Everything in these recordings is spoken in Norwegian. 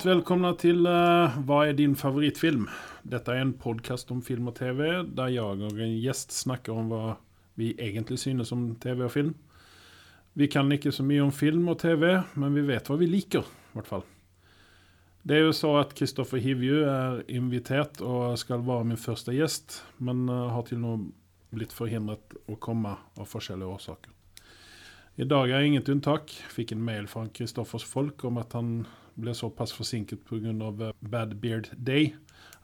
Varmt välkomna till uh, Vad är din favoritfilm? Detta är en podcast om film och tv där jag och en gjest snakker om hva vi egentlig synes om tv og film. Vi kan ikke så mye om film og tv, men vi vet hva vi liker. I hvert fall. Det er jo så at Kristoffer Hivju er invitert og skal være min første gjest, men uh, har til nå blitt forhindret å komme av forskjellige årsaker. I dag er inget unntak. Fikk en mail fra Kristoffers folk om at han ble såpass forsinket pga. Bad Beard Day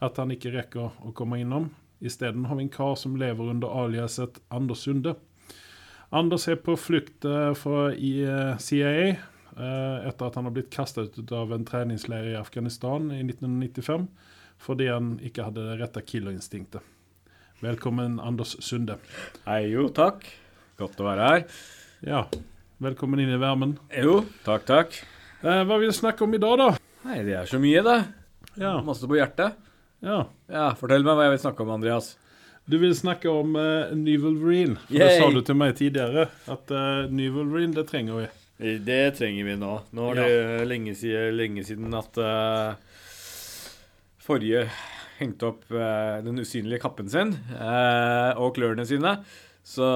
at han ikke rekker å komme innom. Isteden har vi en kar som lever under aliaset Anders Sunde. Anders er på flukt fra CIA etter at han har blitt kastet ut av en treningsleir i Afghanistan i 1995 fordi han ikke hadde det rette killerinstinktet. Velkommen, Anders Sunde. Hei, jo, takk. Godt å være her. Ja, velkommen inn i varmen. Jo, takk, takk. Eh, hva vil du snakke om i dag, da? Nei, det er så mye, det. Ja. Masse på hjertet. ja. Ja, Fortell meg hva jeg vil snakke om, Andreas. Du vil snakke om uh, New Wolverine. For Yay. det sa du til meg tidligere, at uh, New Wolverine, det trenger vi. Det trenger vi nå. Nå er det lenge, siden, lenge siden at uh, forrige hengte opp uh, den usynlige kappen sin og klørne sine. Så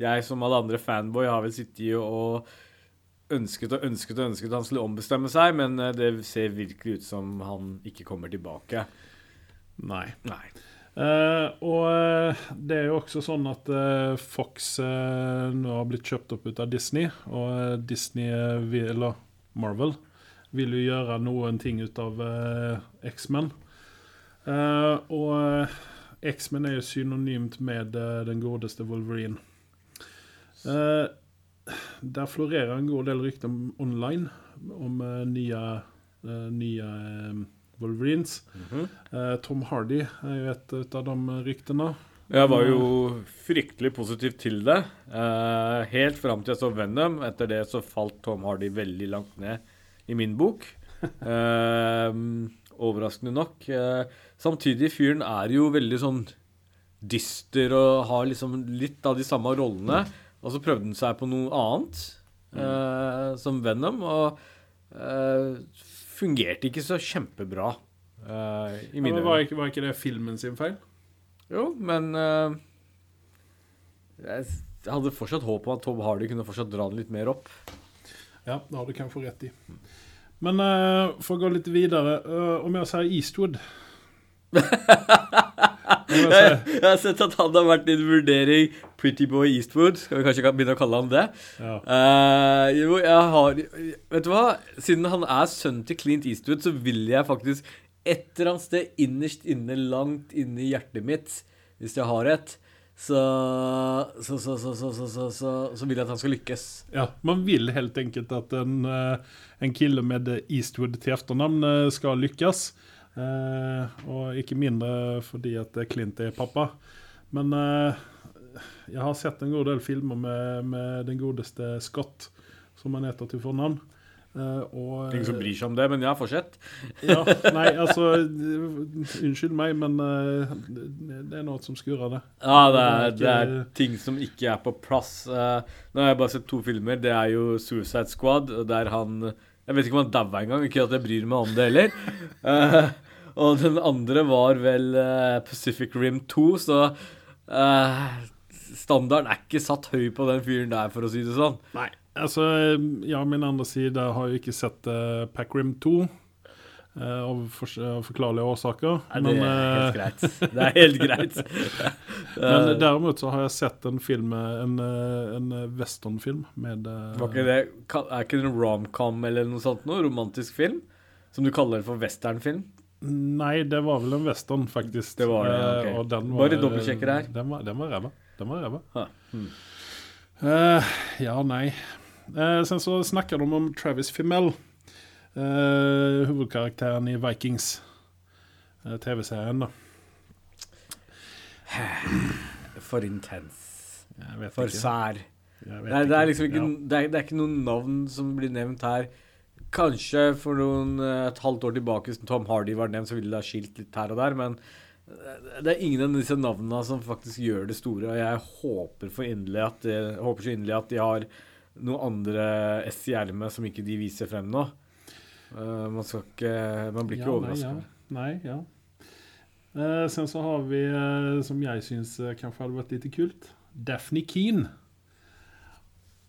jeg som alle andre fanboy har vel sittet og ønsket og ønsket og ønsket han skulle ombestemme seg, men uh, det ser virkelig ut som han ikke kommer tilbake. Nei. Nei. Uh, og eh, det er jo også sånn at uh, Fox uh, nå har blitt kjøpt opp ut av Disney, og eh, Disney, eh, vil, eller Marvel, vil jo gjøre noen ting ut av eh, X-Men. Eh, og eh, X-Men er jo synonymt med eh, den godeste Wolverine. Eh, der florerer en god del rykter om- online om uh, nye, uh, nye eh, Wolverines. Mhm. Eh, Tom Hardy er jo et ut av de ryktene. Jeg var jo fryktelig positiv til det. Helt fram til jeg så Venom. Etter det så falt Tom Hardy veldig langt ned i min bok. Overraskende nok. Samtidig, fyren er jo veldig sånn dyster og har liksom litt av de samme rollene. Og så prøvde han seg på noe annet, eh, som Venom, og uh, fungerte ikke så kjempebra. Uh, I mine ja, var, ikke, var ikke det filmen sin feil? jo, men jeg hadde fortsatt håp om at Tom Hardy kunne fortsatt dra den litt mer opp. Ja, det har du kanskje rett i. Men for å gå litt videre Om jeg sier Eastwood jeg Jeg, har sett at han har vært i en vurdering Pretty Boy Eastwood. Skal vi kanskje begynne å kalle han det? ja. Uh, har Vet du hva? Siden han er sønnen til Clint Eastwood, så vil jeg faktisk et eller annet sted innerst inne, langt inne i hjertet mitt, hvis jeg har et, så så, så, så, så, så, så, så, så vil jeg at han skal lykkes. ja. Man vil helt enkelt at en, eh, en kille med Eastwood til etternavn eh, skal lykkes. Eh, og ikke mindre fordi at Clint er pappa. Men eh, jeg har sett en god del filmer med, med den godeste Scott, som han heter til fornavn. Eh, og, Ingen som bryr seg om det, men ja, fortsett. Ja, nei, altså Unnskyld meg, men eh, det er noe som skurrer, det. Ja, det er, Det er ting som ikke er på plass. Eh, nå har jeg bare sett to filmer. Det er jo Suicide Squad, der han Jeg vet ikke om han daua engang. Ikke at jeg bryr meg om det heller. Eh, og den andre var vel eh, Pacific Rim 2, så uh, standarden er ikke satt høy på den fyren der, for å si det sånn. Nei. Altså, ja, min andre side har jo ikke sett uh, Packrim 2. Uh, av, for, av forklarlige årsaker. Nei, det er helt eh, greit. Det er helt greit. men Eh, derimot så har jeg sett en film, eh, en, eh, en eh, westernfilm med eh, var ikke det, er ikke det en romcom eller noe sånt noe? Romantisk film? Som du kaller for westernfilm? Nei, det var vel en western, faktisk. Det var det, ja, Eh, og den var, Bare dobbeltsjekker her. Den var, den var ræva. Den var ræva. Mm. Eh, ja, nei. Uh, sen så snakker de om Travis Fimmel. Uh, hovedkarakteren i Vikings. TV-serien, da. For intens. For ikke. sær. Vet Nei, det er liksom ikke, det, er, det er ikke noen navn som blir nevnt her. Kanskje for noen, eh, et halvt år tilbake som Tom Hardy var nevnt, så ville det ha skilt litt her og der, men eh, det er ingen av disse navnene som faktisk gjør det store, og jeg håper for inderlig at de, håper så inderlig at de har noen andre S i ermet som ikke de viser frem nå. Eh, man skal ikke Man blir ikke Ja, overraska. Nei, ja. Nei, ja. Eh, sen så har vi, som jeg syns kanskje hadde vært litt kult, Daphne Keen.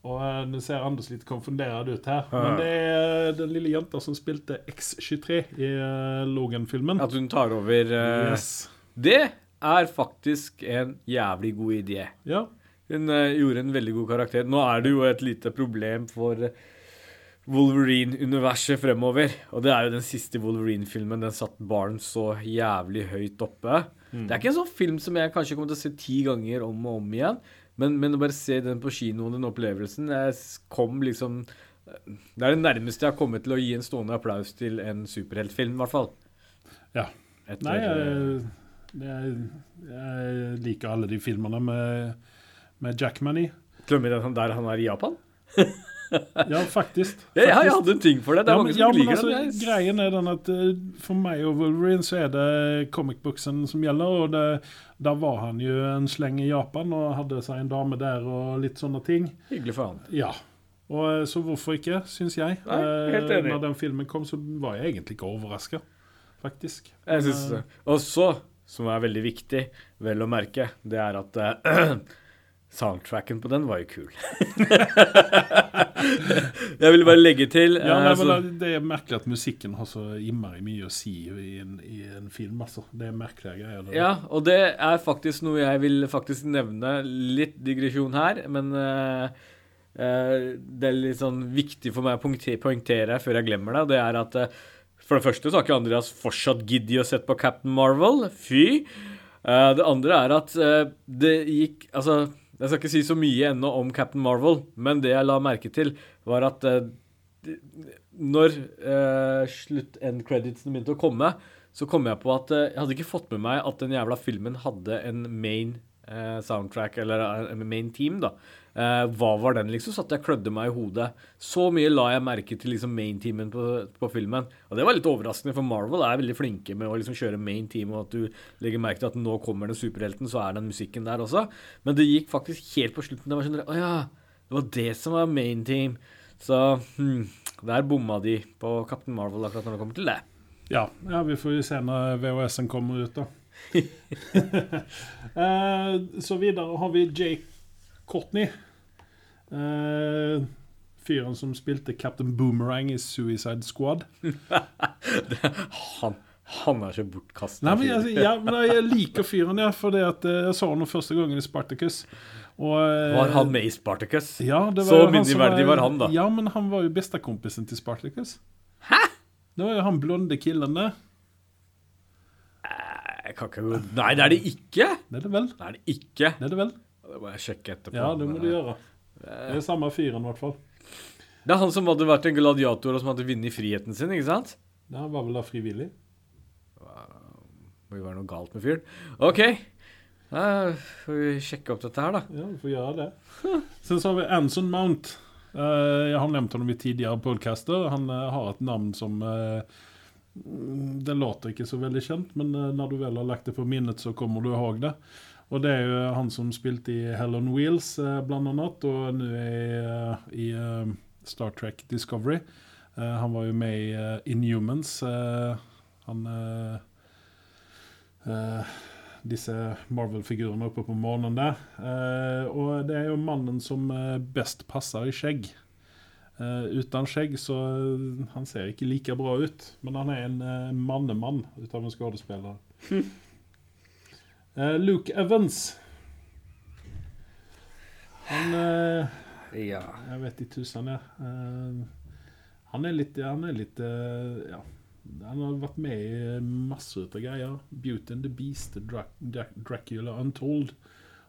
Og eh, Nå ser Anders litt konfundert ut her, men det er den lille jenta som spilte X23 i eh, Logan-filmen. At hun tar over uh, Yes. Det er faktisk en jævlig god idé. Ja. Hun uh, gjorde en veldig god karakter. Nå er det jo et lite problem for Wolverine-universet fremover. Og det er jo den siste Wolverine-filmen. Den satt barn så jævlig høyt oppe. Det er ikke en sånn film som jeg kanskje kommer til å se ti ganger om og om igjen. Men, men å bare se den på kino, den opplevelsen Jeg kom liksom Det er det nærmeste jeg har kommet til å gi en stående applaus til en superheltfilm, i hvert fall. Ja. Etter, Nei, eh, jeg, jeg, jeg liker alle de filmene med, med Jackman i. Glemmer den der han er i Japan? Ja, faktisk. Ja, jeg, jeg hadde en ting for det. Det er ja, mange men, som ja, liker altså, det. Greien er den at eh, for meg og Wolverine så er det comic booksen som gjelder. Og det, der var han jo en sleng i Japan og hadde seg en dame der og litt sånne ting. Hyggelig for han. Ja. Og, eh, så hvorfor ikke, syns jeg. Nei, helt Eh, enig. Når den filmen kom, så var jeg egentlig ikke overraska, faktisk. Jeg synes det. Og så, som er veldig viktig, vel å merke, det er at soundtracken på den var jo kul. jeg ville bare legge til Ja, eh, nei, altså. men Det er merkelig at musikken har så innmari mye å si i en, i en film. altså. Det er merkelige greier. Ja, og det er faktisk noe jeg vil faktisk nevne. Litt digresjon her, men uh, uh, det er litt sånn viktig for meg å poengtere, poengtere før jeg glemmer det. Det er at uh, for det første så har ikke Andreas fortsatt giddet å sette på Captain Marvel. Fy. Eh, det andre er at eh, det gikk Altså, jeg skal ikke si så mye ennå om Captain Marvel, men det jeg la merke til, var at eh, når eh, slutt-end-creditsene begynte å komme, så kom jeg på at eh, jeg hadde ikke fått med meg at den jævla filmen hadde en main eh, soundtrack, eller eh, en main team, da. Eh, hva var den, liksom? Så jeg jeg klødde meg i hodet. Så mye la jeg merke til liksom main-teamen på, på filmen. Og det var litt overraskende, for Marvel er veldig flinke med å liksom kjøre main team, og at du legger merke til at nå kommer den superhelten, så er den musikken der også. Men det gikk faktisk helt på slutten. Det var sånn Å ja, det var det som var main team. Så hm, der bomma de på Captain Marvel akkurat når det kommer til det. Ja, ja, vi får jo se når VHS-en kommer ut, da. Eh, så videre har vi Jake Courtney. Eh, fyren som spilte Captain Boomerang i Suicide Squad. Han, han er ikke bortkasta. Nei, men jeg, ja, men jeg liker fyren, ja, for eh, jeg så han første gangen i Spartacus. Og, eh, Var han med i Spartacus? Ja, det Så minneverdig var han, da. Ja, men han var jo bestekompisen til Spartacus. Hæ? Det var jo han blonde killen der. Nei, det er det ikke! Det er det vel? Det er det ikke. Det er det vel? Det må jeg sjekke etterpå. Ja, det må du gjøre. Det er samme fyren, i hvert fall. Det er han som hadde vært en gladiator og som hadde vunnet friheten sin, ikke sant? Ja, han var vel da frivillig. Må jo være noe galt med fyren. OK. Da får vi sjekke opp dette her, da. Ja, vi får gjøre det. Sen så har vi Anson Mount. Eh, jeg har nevnt ham i tidligere podcaster. Han eh, har et navn som eh, Det låter ikke så veldig kjent, men eh, når du vel har lagt det på minnet, så kommer du ihåg det. Og det er jo han som spilte i Hell on Wheels, eh, blant annet, og nå er i, eh, i eh, Star Trek Discovery. Han var jo med i Inhumans. han disse Marvel-figurene oppe på månen der. Og det er jo mannen som best passer i skjegg. Uten skjegg så Han ser ikke like bra ut, men han er en mannemann ut av en skuespiller. Eh, Luke Evans. Han eh, Ja. Jeg vet ikke tusen, jeg. Eh, han er litt, han er litt Ja. Han har vært med i masse av greier. Beauty and the Beast, Dra Dra Dracula Untold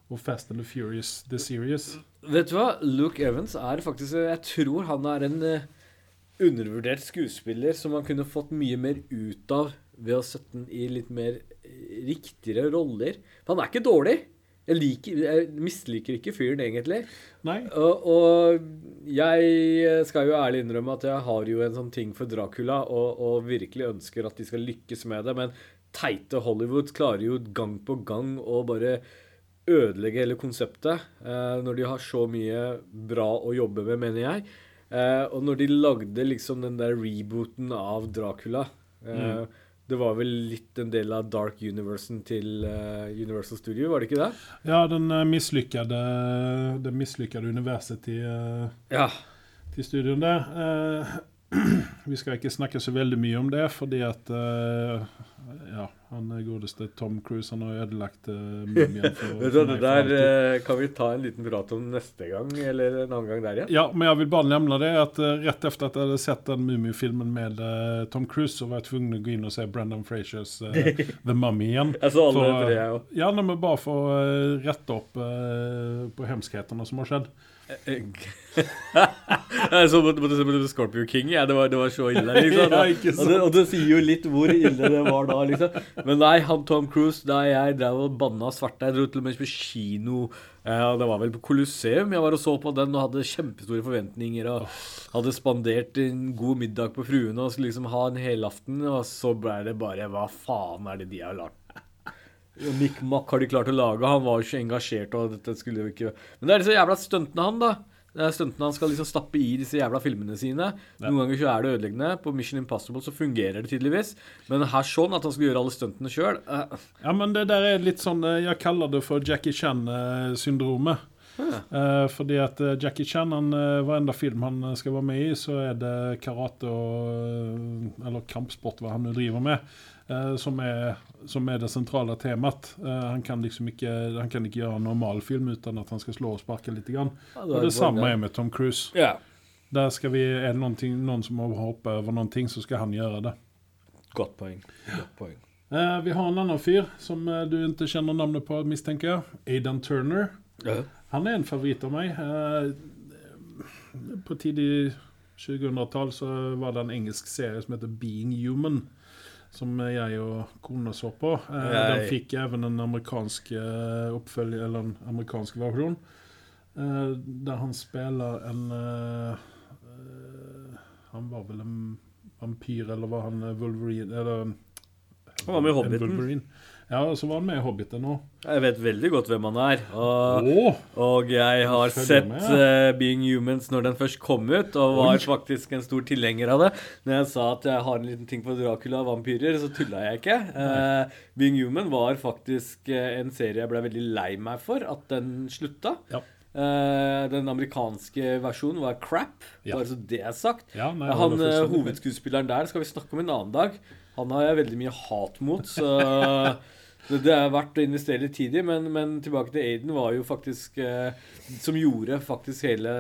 og Fast and the Furious The Series. Vet du hva? Luke Evans er faktisk Jeg tror han er en undervurdert skuespiller som man kunne fått mye mer ut av ved å sette den i litt mer riktigere roller. For han er ikke dårlig. Jeg, liker, jeg misliker ikke fyren, egentlig. Nei. Og, og jeg skal jo ærlig innrømme at jeg har jo en sånn ting for Dracula, og, og virkelig ønsker at de skal lykkes med det, men teite Hollywood klarer jo gang på gang å bare ødelegge hele konseptet eh, når de har så mye bra å jobbe med, mener jeg. Eh, og når de lagde liksom den der rebooten av Dracula eh, Mm. Det var vel litt en del av Dark Universen til eh, Universal Studio, var det ikke det? Ja, den eh, misslyckade, det misslyckade universet til, eh, Ja. til studien der. Eh, vi skal ikke snakke så veldig mye om det, fordi at uh, ja, han godeste Tom Cruise han har ødelagt uh, mumien du, for det der alltid. eh, kan vi ta en liten prat om neste gang, eller en annen gang der igjen. Ja, men jeg vil bare nevne det at uh, rett etter at jeg hadde sett den Mumie-filmen med eh, Tom Cruise, så var jeg tvungen å gå inn og se Brendan Frasers eh, The Mummy igjen. Jeg så alle For, tre, jeg òg. Ja, men bare for å eh, rette opp eh, på hemskhetene som har skjedd. Så måtte, måtte se på Scorpio King. Ja, det, var, det var så ille, liksom. Ja, og, det, og det sier jo litt hvor ille det var da, liksom. Men nei, han Tom Cruise, da jeg drev og banna svarte Jeg dro til og med på kino. Ja, det var vel på Colosseum. Jeg var og så på den og hadde kjempestore forventninger. Og hadde spandert en god middag på fruene og skulle liksom ha en helaften. Og så ble det bare Hva faen er det de har lagd? Og Nick Mack har de klart å lage. Han var jo ikke engasjert. Og dette skulle jo ikke Men det er disse jævla stuntene han, da. Stuntene han skal liksom stappe i disse jævla filmene sine. Noen ganger så er det ødeleggende. På Mission Impossible så fungerer det tydeligvis. Men her sånn at han skal gjøre alle stuntene sjøl Ja, men det der er litt sånn eh, Jeg kaller det for Jackie Chan-syndromet. Eh, fordi at eh, Jackie Chan, han, eh, hver enda film han eh, skal være med i, så er det karate og eh, Eller kampsport, hva han nå driver med, uh, som, er, som er det sentrale temaet. Uh, han kan liksom ikke Han kan ikke gjøre en normal film uten at han skal slå og sparke litt. Grann. Ja, det det samme er med Tom Cruise. Ja. Der skal vi, Er det noen, som må hoppe over noen ting, så skal han gjøre det. Godt poeng. Godt poeng. Uh, vi har en annen fyr som uh, du ikke kjenner navnet på, mistenker jeg. Aidan Turner. Ja. Han er en favoritt av meg. Uh, på tidlig 2000-tall så var det en engelsk serie som heter Being Human. Som jeg og kona så på. Eh, Den fikk even en amerikansk eh, oppfølger, eller en amerikansk versjon. Eh, der han spiller en eh, eh, Han var vel en vampyr, eller var han Wolverine eller, Han var med i Hobbiten. Ja, og så var han med i Hobbiten òg. Jeg vet veldig godt hvem han er. Og, oh, og jeg har sett med, eh, Being Humans når den først kom ut, og var Oi. faktisk en stor tilhenger av det. Når jeg sa at jeg har en liten ting på Dracula og vampyrer, så tulla jeg ikke. Uh, Being Human var faktisk eh, en serie jeg ble veldig lei meg for at den slutta. Ja. Uh, den amerikanske versjonen var crap, Ja. bare så det er sagt. Ja, nei, Han hovedskuespilleren der skal vi snakke om en annen dag. Han har jeg veldig mye hat mot, så det er verdt å investere litt tid i. Men, men tilbake til Aiden var jo faktisk eh, Som gjorde faktisk hele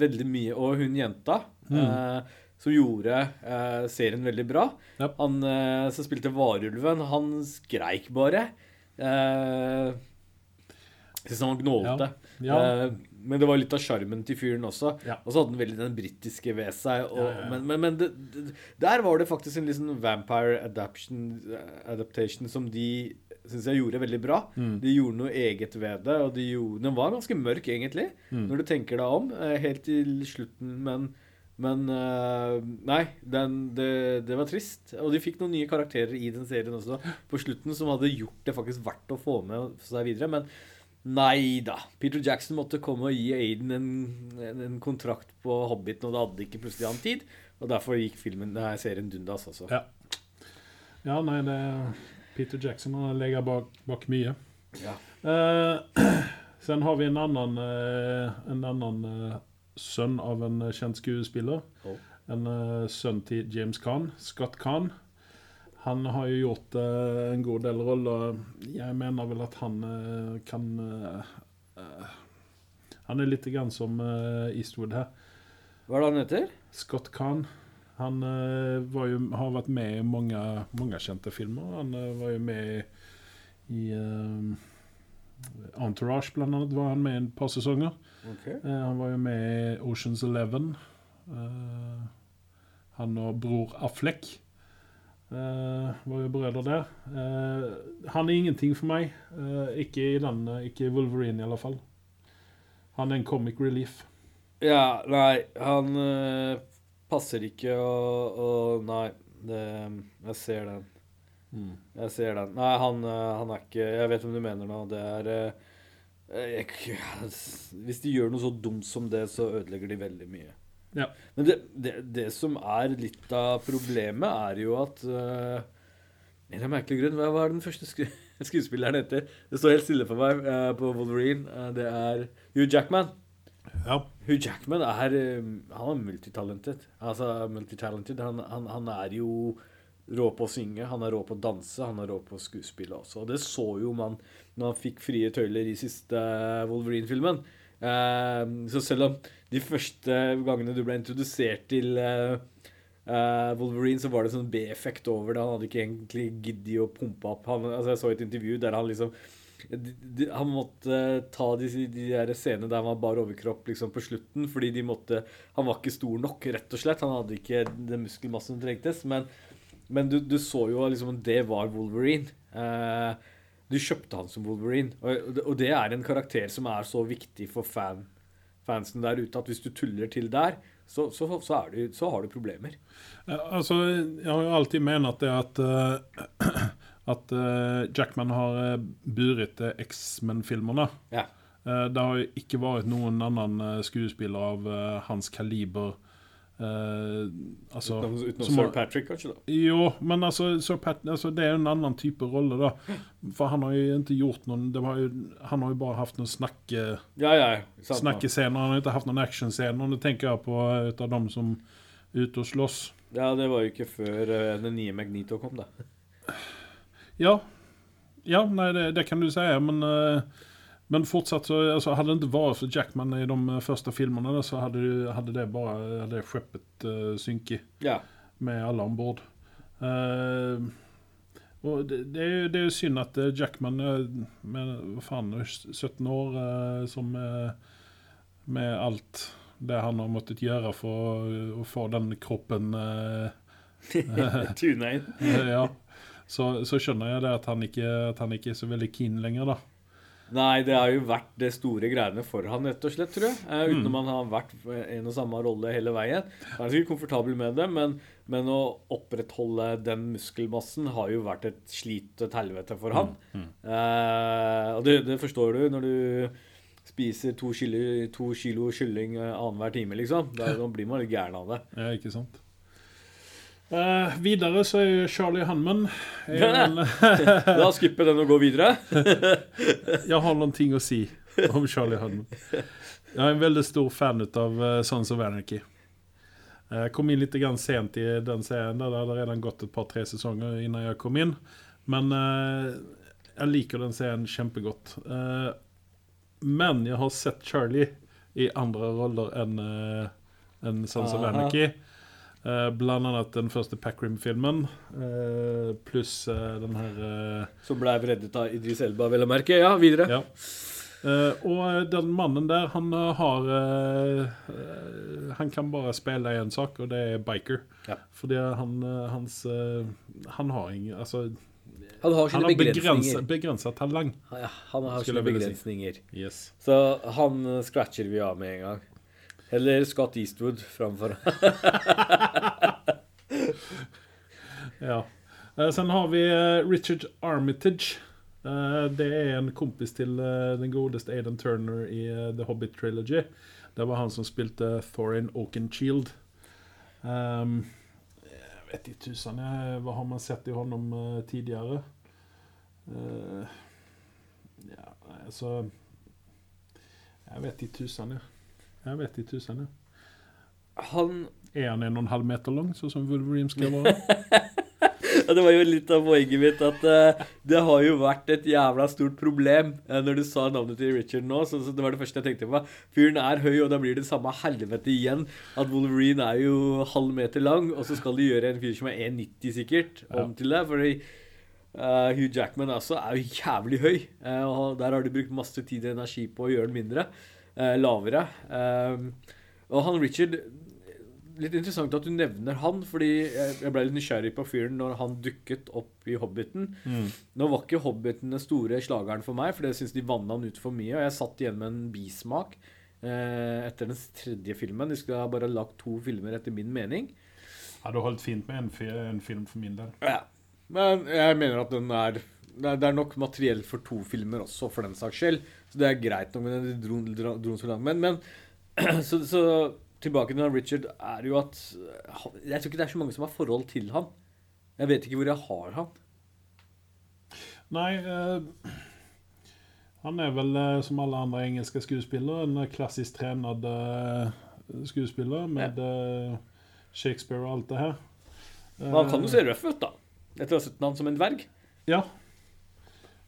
veldig mye Og hun jenta. Eh, som gjorde eh, serien veldig bra. Yep. Han eh, som spilte Varulven, han skreik bare. Eh, jeg synes han var gnålete. Ja. Eh, men det var litt av sjarmen til fyren også. Ja. Og så hadde han veldig den britiske ved seg. Og, Ja, ja, ja. Men, men, men det, det, der var det faktisk en liksom vampire adaptation, adaptation som de syns jeg gjorde veldig bra. Mm. De gjorde noe eget ved det, og de gjorde, den var ganske mørk, egentlig, Mm. når du tenker deg om, eh, helt til slutten. Men, men eh, Nei, den, det, det var trist. Og de fikk noen nye karakterer i den serien også på slutten som hadde gjort det faktisk verdt å få med seg videre. Men Nei da. Peter Jackson måtte komme og gi Aiden en, en, en kontrakt på Hobbiten, og det hadde ikke plutselig han tid. Og derfor gikk filmen, nei, serien dundas, også. Ja. Ja, nei, det Peter Jackson han ligger bak, bak mye. Ja. Eh, sen har vi en annen, eh, en annen eh, sønn av en kjent skuespiller. Oh. En eh, sønn til James Caan, Scott Caan. Han har jo gjort uh, en god del roller. Jeg mener vel at han uh, kan uh, Han er litt grann som Eastwood her. Hva er det han heter? Scott Caan. Han eh, var jo, har vært med i mange, mange kjente filmer. Han eh, var jo med i, i eh, Entourage, blant annet. var han med i et par sesonger. Eh, han var jo med i Oceans Eleven. Han og bror Affleck Uh, var jo brødre der. Uh, han er ingenting for meg. Uh, ikke i den, eh, ikke i Wolverine i alle fall. Han er en comic relief. Ja, nei, han passer ikke og Nei, det, jeg ser den. Jeg ser den. Nei, han, eh, han er ikke Jeg vet hvem du mener nå. Det er eh, jeg, Hvis de gjør noe så dumt som det, så ødelegger de veldig mye. Ja. Men det, det, det som er litt av problemet, er jo at uh, En av merkelig grunn, hva var den første sku skuespilleren heter? Det står helt stille for meg uh, på Wolverine. Uh, det er Hugh Jackman. Ja. Hugh Jackman er Han er multitalented. Altså multitalented. Han, han, han er jo rå på å synge, han er rå på å danse, han er rå på å skuespille også. Og det så jo man når han fikk frie tøyler i siste Wolverine-filmen. Uh, så selv om de første gangene du ble introdusert til Wolverine, så var det sånn B-effekt over det. Han hadde ikke egentlig giddet å pumpe opp. Han, altså jeg så et intervju der han liksom de, han måtte ta de, de der scenene der han var bar overkropp liksom på slutten, fordi de måtte Han var ikke stor nok, rett og slett. Han hadde ikke den muskelmassen som trengtes. Men, men du, du, så jo liksom at det var Wolverine. Eh, du kjøpte han som Wolverine. Og, og, det er en karakter som er så viktig for fan, fansen der ute, at hvis du tuller til der, så, så, så, du, så har du problemer. Altså, jeg har jo alltid ment det at uh, at uh, Jackman har uh, buret uh, X-Men-filmene. Ja. det har jo ikke vært noen annen skuespiller av hans kaliber altså, Utenom, utenom Sir Patrick, kanskje? da? Jo, men altså, Pat, altså, det er jo en annen type rolle, da. For han har jo ikke gjort noen jo, Han har jo bare hatt noen snakke, ja, ja, snakkescener. Han har ikke hatt noen actionscener. Det tenker jeg på ut av dem som er ute og slåss. Ja, det var jo ikke før den nye Magnito kom, da. Ja, ja nei, det, det, kan du si, men, uh, men fortsatt så altså, Hadde det ikke vært for Jackman i de første filmene, så hadde, hadde det bare hadde skeppet uh, synket ja. med alle om bord. Uh, og det, det, jo, det, jo, synd at Jackman med faen, 17 år som med alt det han har måttet gjøre for å, få den kroppen Tuna inn. ja så, så, skjønner jeg det at han, ikke, at han ikke er så veldig keen lenger, da. Nei, det har jo vært det store greiene for han, rett og slett, tror jeg. Uten om mm. han har vært en og samme rolle hele veien. Han er sikkert komfortabel med det, men, men, å opprettholde den muskelmassen har jo vært et slit og et helvete for han. Mm. Mm. Uh, og det, det, forstår du når du spiser to kilo, to kilo kylling uh, annenhver time, liksom. Da blir man litt gæren av det. Ja, ikke sant. Uh, videre så er Charlie Hanman en, La oss skippe den og gå videre. jeg har noen ting å si om Charlie Hanman. Jeg er en veldig stor fan av uh, Sons of Anarchy. Jeg kom inn litt sent i den serien. Det hadde redan gått et par-tre sesonger før jeg kom inn. Men uh, jeg liker den serien kjempegodt. Uh, men jeg har sett Charlie i andre roller enn en Sons of Anarchy. Uh, blant annet den første Packrim-filmen, uh, pluss uh, den her Som ble reddet av Idris Elba, vel å merke. Ja, videre. Ja. og den mannen der, han har Han kan bare spille én sak, og det er biker. Ja. Fordi han, hans Han har ingen Altså han har sine begrensninger. Begrensa talent. Ja, han har sine begrensninger. Si. Yes. Så han scratcher vi av med en gang. Eller Scott Eastwood framfor. ja. Eh, sen har vi eh, Richard Armitage. Eh, det er en kompis til den godeste Aidan Turner i The Hobbit Trilogy. Det var han som spilte Thorin Oakenshield. Um, jeg vet ikke tusen hva har man sett i honom tidligere? Uh, ja, altså Jeg vet ikke tusen, jeg. Jeg vet ikke tusen, ja. Han Er han en og en halv meter lang, sånn som Wolverine skal være? ja, det var jo litt av poenget mitt at uh, det har jo vært et jævla stort problem uh, når du sa navnet til Richard nå. Så, så, Det var det første jeg tenkte på. Fyren er høy, og da blir det samme helvete igjen. At Wolverine er jo halv meter lang, og så skal de gjøre en fyr som er 1,90 sikkert, om ja. til det. Fordi uh, Hugh Jackman altså er jo jævlig høy, og der har de brukt masse tid og energi på å gjøre den mindre lavere. Eh, og han Richard Litt interessant at du nevner han, fordi jeg ble litt nysgjerrig på fyren når han dukket opp i Hobbiten. Mm. Nå var ikke Hobbiten den store slageren for meg, for jeg syns de vanna han ut for mye. Og jeg satt igjen med en bismak eh, etter den tredje filmen. De skulle ha bare lagt to filmer, etter min mening. Du holdt fint med en, en film for min del. Ja. Men jeg mener at den er det er nok materiell for to filmer også, for den saks skyld. Så det er greit nok, med den dro, dro, dro så. Men, men så, så, tilbake til Richard, er jo at Jeg tror ikke det er så mange som har forhold til han. Jeg vet ikke hvor jeg har han. Nei, uh, han er vel uh, som alle andre engelske skuespillere en klassisk trenet uh, skuespiller med eh, Shakespeare og alt det her. Men han kan jo se røff ut, da. Etter å ha sett han som en dverg. Ja.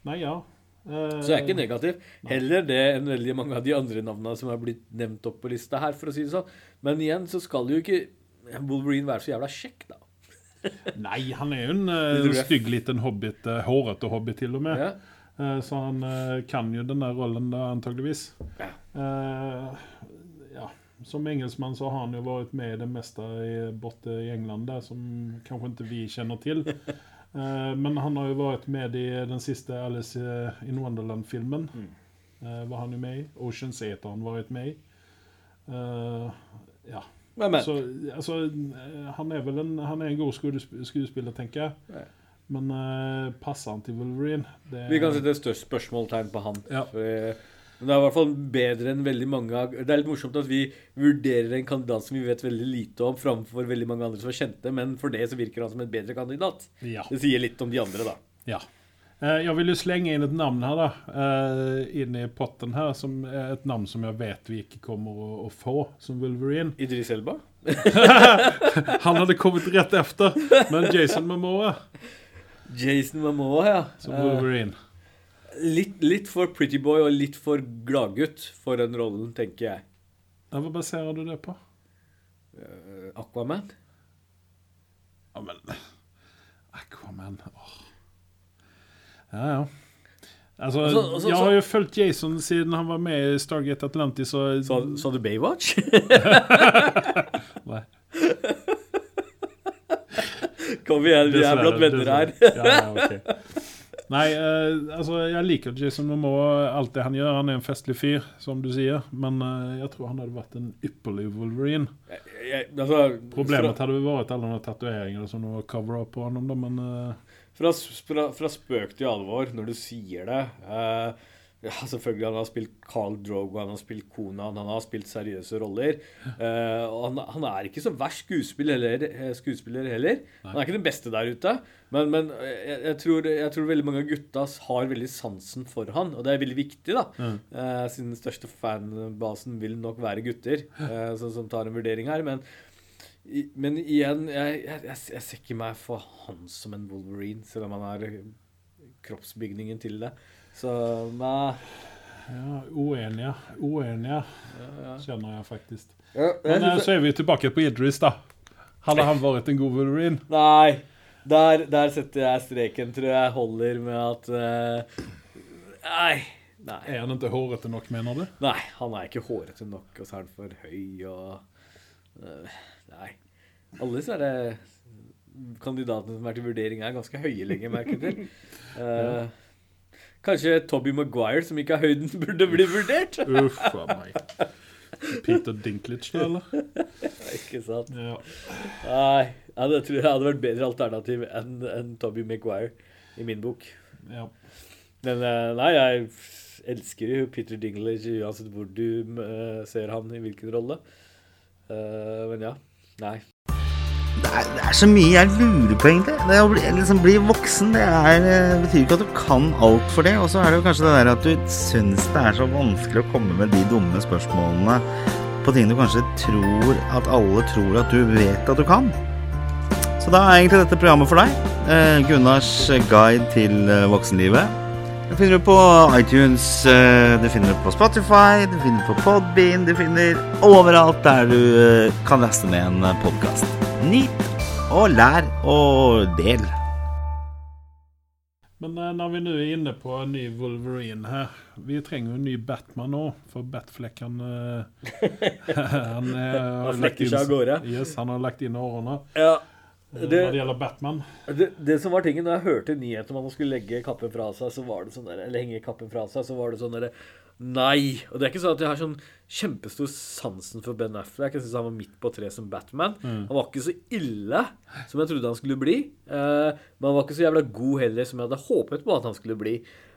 Nei, ja. Eh, Så jeg er ikke negativ. Heller det enn veldig mange av de andre navnene som er blitt nevnt opp på lista her, for å si det sånn. Men igjen så skal jo ikke Wolverine være så jævla kjekk, da. Nei, han er jo en uh, stygg liten hobbit. Uh, hårete hobbit, til og med. Ja. Uh, så han uh, kan jo den der rollen da, antageligvis. Ja. Ja. Som engelskmann så har han jo vært med i det meste i, borte i England, der, som kanskje ikke vi kjenner til. Eh, men han har jo vært med i den siste Alice eh, in Wonderland-filmen. Mm. Eh, var han jo med i. Oceans 8 har han vært med i. Ja. Men, men. Så altså, han er vel en, han er en god skuespiller, tenker jeg. Nei. Men passer han til Wolverine? Det, Vi kan sette et størst spørsmålstegn på han. Ja. For, eh, men det er i hvert fall bedre enn veldig mange av Det er litt morsomt at vi vurderer en kandidat som vi vet veldig lite om, framfor veldig mange andre som er kjente, men for det så virker han som en bedre kandidat. Ja. Det sier litt om de andre, da. ja. Eh, jeg vil jo slenge inn et navn her, da. eh, inn i potten her, som er et navn som jeg vet vi ikke kommer å, få som Wolverine. Idris Elba? Han hadde kommet rett efter, men Jason Momoa Jason Momoa, ja. som Wolverine. Litt, litt for pretty boy og litt for gladgutt for den rollen, tenker jeg. Ja, hva baserer du det på? Uh, Aquaman? Ja, men Aquaman oh. Ja, ja. Altså, Altså, altså, jeg har jo fulgt Jason siden han var med i Stargate Atlantis. Og, Sa, så du Baywatch? Nei. Kom igjen, vi er blant venner her. Ja, ja, ok. Nei, eh, altså jeg liker Jason Momoa, alt det han gjør. Han er en festlig fyr, som du sier. Men eh, jeg tror han hadde vært en ypperlig Wolverine. Jeg, jeg, altså, Problemet hadde vært alle de tatoveringene som var cover up på ham, men eh, Fra, fra, fra spøk til alvor, når du sier det eh, ja, Selvfølgelig, han har spilt Carl Drogo, han har spilt Konan, han har spilt seriøse roller. Uh, og han, han er ikke så verst skuespiller heller. eh, Skuespiller heller. Han er ikke den beste der ute. Men, men eh, jeg, jeg, tror, jeg tror veldig mange av gutta har veldig sansen for han, og det er veldig viktig, da. Mm. Uh, siden den største fanbasen vil nok være gutter, uh, som, som tar en vurdering her. Men i, men igjen, jeg, jeg, ser ikke meg for han som en Wolverine, selv om han har eh, kroppsbygningen til det. Så men ja, uenige. Uenige, ja, ja. kjenner jeg faktisk. Ja, Men jeg eh, så er vi tilbake på Idris, da. Hadde han vært en god Wolverine? Nei. Der, der setter jeg streken, tror jeg holder med at uh... Nei. Nei. Er han ikke hårete nok, mener du? Nei, han er ikke hårete nok, og så er han for høy og uh... Nei. Alle disse er det kandidatene som er til vurdering, er ganske høye, lenge jeg merke til. Eh, kanskje Toby Maguire, som ikke har høyden, burde bli vurdert? Uff a meg. Peter Dinklage, eller? ikke sant? Ja. Nei, ja, det tror jeg hadde vært bedre alternativ enn en Toby Maguire, i min bok. ja. Men eh, nei, jeg elsker jo Peter Dinklage uansett hvor du eh, ser han i hvilken rolle. Eh, men ja. Nei. Det er, det er så mye jeg lurer på, egentlig. Det å bli, liksom, bli voksen det er, eh, betyr ikke at du kan alt for det. Og så er det jo kanskje det der at du syns det er så vanskelig å komme med de dumme spørsmålene på ting du kanskje tror at alle tror at du vet at du kan. Så da er egentlig dette programmet for deg. Eh, Gunnars guide til eh, voksenlivet. Det finner du på iTunes, eh, du finner på Spotify, du finner på Podbean, du finner overalt der du kan laste ned en podkast. Nyt og lær og del. Men eh, når vi nå er inne på en ny Wolverine her Vi trenger jo en ny Batman nå, for Batfleck han eh, Han, eh, har Han flekker seg av gårde. Yes, han har lagt inn årene. Ja, det, Når det gjelder Batman. det, det som var tingen, da jeg hørte nyheten om at han skulle legge kappen fra seg, så var det sånn der, eller henge kappen fra seg, så var det sånn derre Nei. Og det er ikke sånn at jeg har sånn kjempestor sansen for Ben Affleck. Jeg syns han var midt på treet som Batman. Han var ikke så ille som jeg trodde han skulle bli. Eh, men han var ikke så jævla god heller som jeg hadde håpet på at han skulle bli.